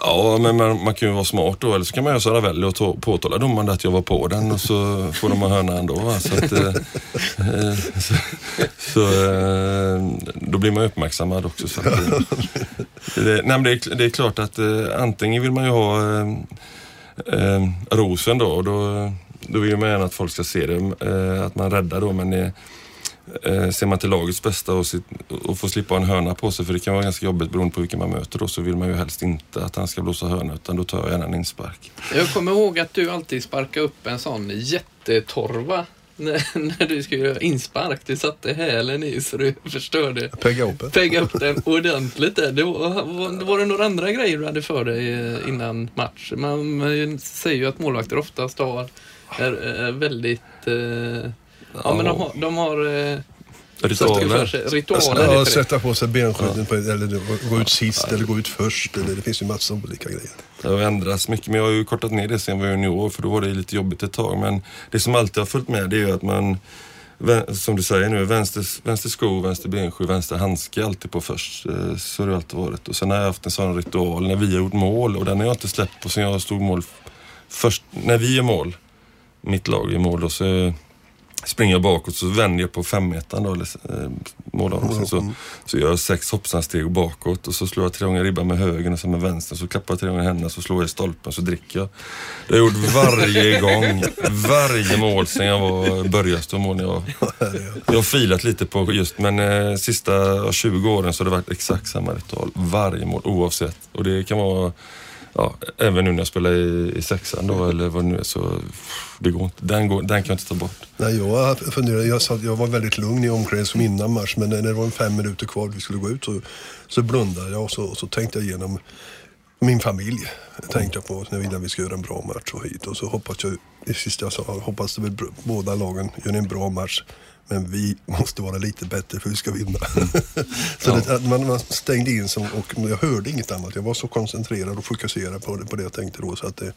Ja, men man, man, kan ju vara smart då. Eller så kan man göra så Ravelli och ta, påtala domaren att jag var på den och så får de ha hörna ändå. Så, att, eh, eh [LAUGHS] så, så eh, då blir man uppmärksammad också. Så att, eh, det, nej, det, är, det är klart att eh, antingen vill man ju ha eh, eh, rosen då. Och då, då vill man gärna att folk ska se det, eh, att man räddar då. Men eh, eh, ser man till lagets bästa och, sit, och får slippa en hörna på sig, för det kan vara ganska jobbigt beroende på vilken man möter då, så vill man ju helst inte att han ska blåsa hörna, utan då tar jag gärna en inspark. Jag kommer ihåg att du alltid sparkade upp en sån jättetorva när, [LAUGHS] när du skulle göra inspark. Du satte hälen i så du förstörde. Pegga upp, Pegga upp den ordentligt. Där. Det var, var, var det några andra grejer du hade för dig eh, innan match? Man, man säger ju att målvakter oftast har, är, är väldigt eh, Ja, men de har, de har eh, Ritualer. Ritualer. Ja, sätta på sig benskydden ja. eller gå ut sist eller gå ut först. Eller, det finns ju massor av olika grejer. Det har ändrats mycket, men jag har ju kortat ner det sen jag var junior för då var det lite jobbigt ett tag. Men det som alltid har följt med det är ju att man, som du säger nu, vänster, vänster sko, vänster benskydd, vänster handske alltid på först. Eh, så har det alltid varit. Och sen har jag haft en sån ritual när vi har gjort mål och den har jag inte släppt på sen jag stod mål först. När vi gör mål, mitt lag i mål, då så springer jag bakåt så vänder jag på femmetern då, eller eh, målavrosen. Så, så gör jag sex hoppsansteg bakåt och så slår jag tre gånger ribban med höger och sen med vänster. Så klappar jag tre gånger händerna så slår jag i stolpen så dricker jag. Det har jag gjort varje [LAUGHS] gång. Varje mål sen jag var började stå mål. Jag, jag har filat lite på just, men eh, sista 20 åren så har det varit exakt samma ritual. Varje mål oavsett. Och det kan vara ja, även nu när jag spelar i, i sexan då eller vad det nu är så det går inte. Den, går, den kan jag inte ta bort. Nej, jag funderade, jag, satt, jag var väldigt lugn i omklädningsrummet innan match men när det var fem minuter kvar vi skulle gå ut så, så blundade jag och så, och så tänkte jag igenom min familj. Tänkte jag på när vi, vi ska göra en bra match och hit och så hoppas jag, det sista jag sa, hoppas att båda lagen gör en bra match. Men vi måste vara lite bättre för vi ska vinna. [LAUGHS] så ja. det, man, man, stängde in sig och jag hörde inget annat. Jag var så koncentrerad och fokuserad på det, på det jag tänkte då. Så att det,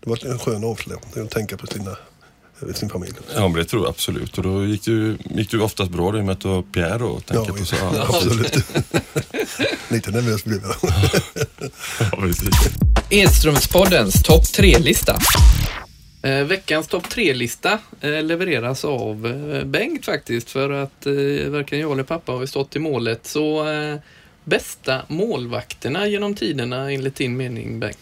det var en skön avslappning att tänka på sina sin familj. Ja, men det tror jag absolut. Och då gick det, gick det oftast bra det med att du har Pierre och tänka ja, på så. Ja, absolut. [LAUGHS] [LAUGHS] Lite nervös blev jag. ja, Edströmspoddens topp tre-lista. Eh, veckans topp tre-lista eh, levereras av eh, Bengt faktiskt för att eh, varken jag eller pappa har stått i målet. Så eh, bästa målvakterna genom tiderna enligt din mening Bengt?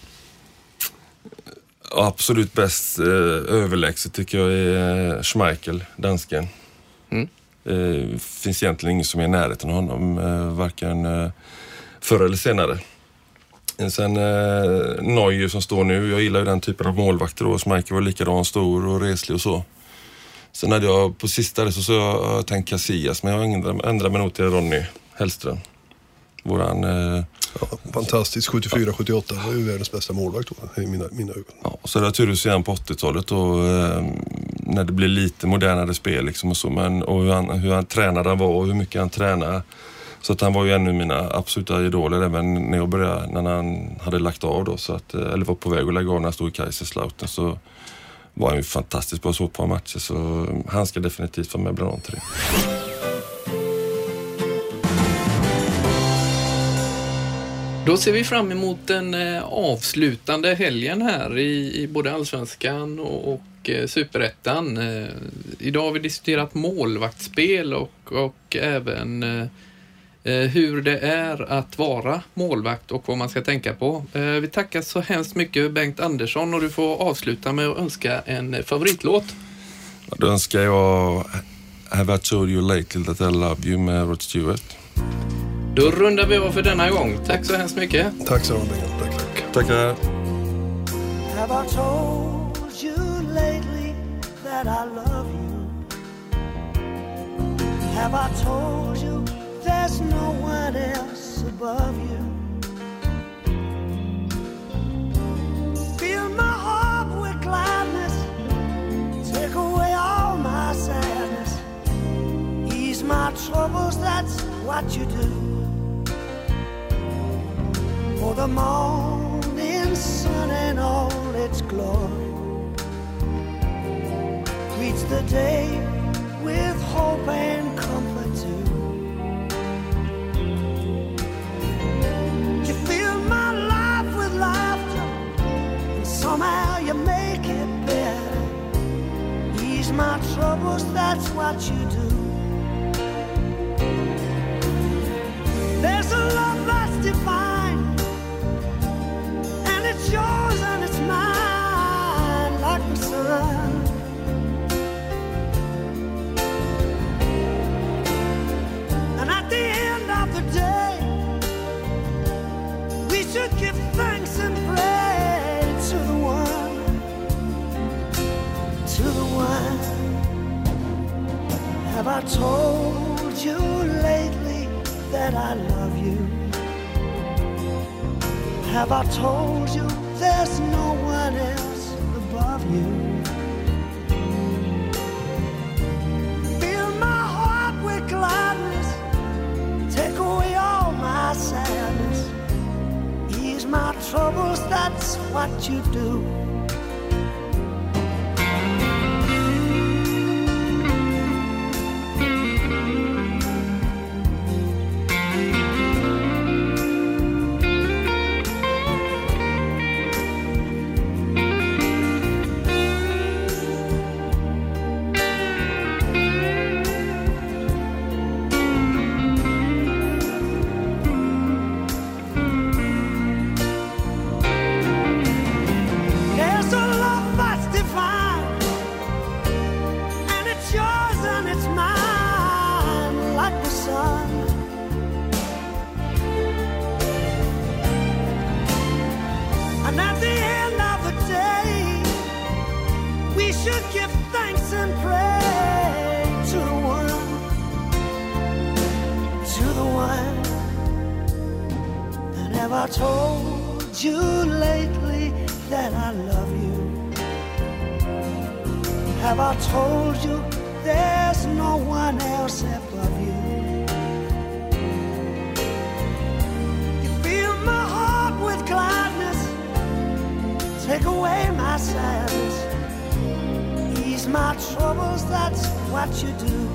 Absolut bäst eh, överlägset tycker jag är Schmeichel, dansken. Mm. Finns egentligen ingen som är i närheten av honom, varken förr eller senare. Sen eh, Neuer som står nu, jag gillar ju den typen av målvakter då. Schmeichel var likadan stor och reslig och så. Sen hade jag på sista så, så jag, tänkt Casillas, men jag ändrade mig nog till Ronny Hellström. Våran... Eh, ja, fantastiskt. 74-78 var ju världens bästa målvakt då, i mina, mina ögon. Ja, och så hade jag turus igen på 80-talet då, eh, när det blev lite modernare spel liksom och så. Men, och hur han, hur han tränade han var och hur mycket han tränade. Så att han var ju en av mina absoluta idoler även när jag började, när han hade lagt av då. Så att, eh, eller var på väg att lägga av när han stod i Kaiserslautern. Så var han ju fantastisk bra så par matcher så han ska definitivt vara med bland de tre. Då ser vi fram emot den eh, avslutande helgen här i, i både Allsvenskan och, och eh, Superettan. Idag har vi diskuterat målvaktsspel och, och även hur det är att vara målvakt och vad man ska tänka på. Eh, vi tackar så hemskt mycket Bengt Andersson och du får avsluta med att önska en favoritlåt. Då önskar jag Have I told you lately that I love you med Rod Stewart. Då rundar vi av för denna gång. Tack så hemskt mycket. Tack så mycket. Tack, tack. Tackar. Have I told you lately that I love you? Have I told you there's no one else above you? Fill my heart with gladness, take away all my sadness, ease my troubles, that's what you do. For the morning sun and all its glory greets the day with hope and comfort too. That's what you do. Told you lately that I love you? Have I told you there's no one else above you? Fill my heart with gladness, take away all my sadness, ease my troubles, that's what you do. Told you there's no one else above you? You fill my heart with gladness, take away my sadness, ease my troubles, that's what you do.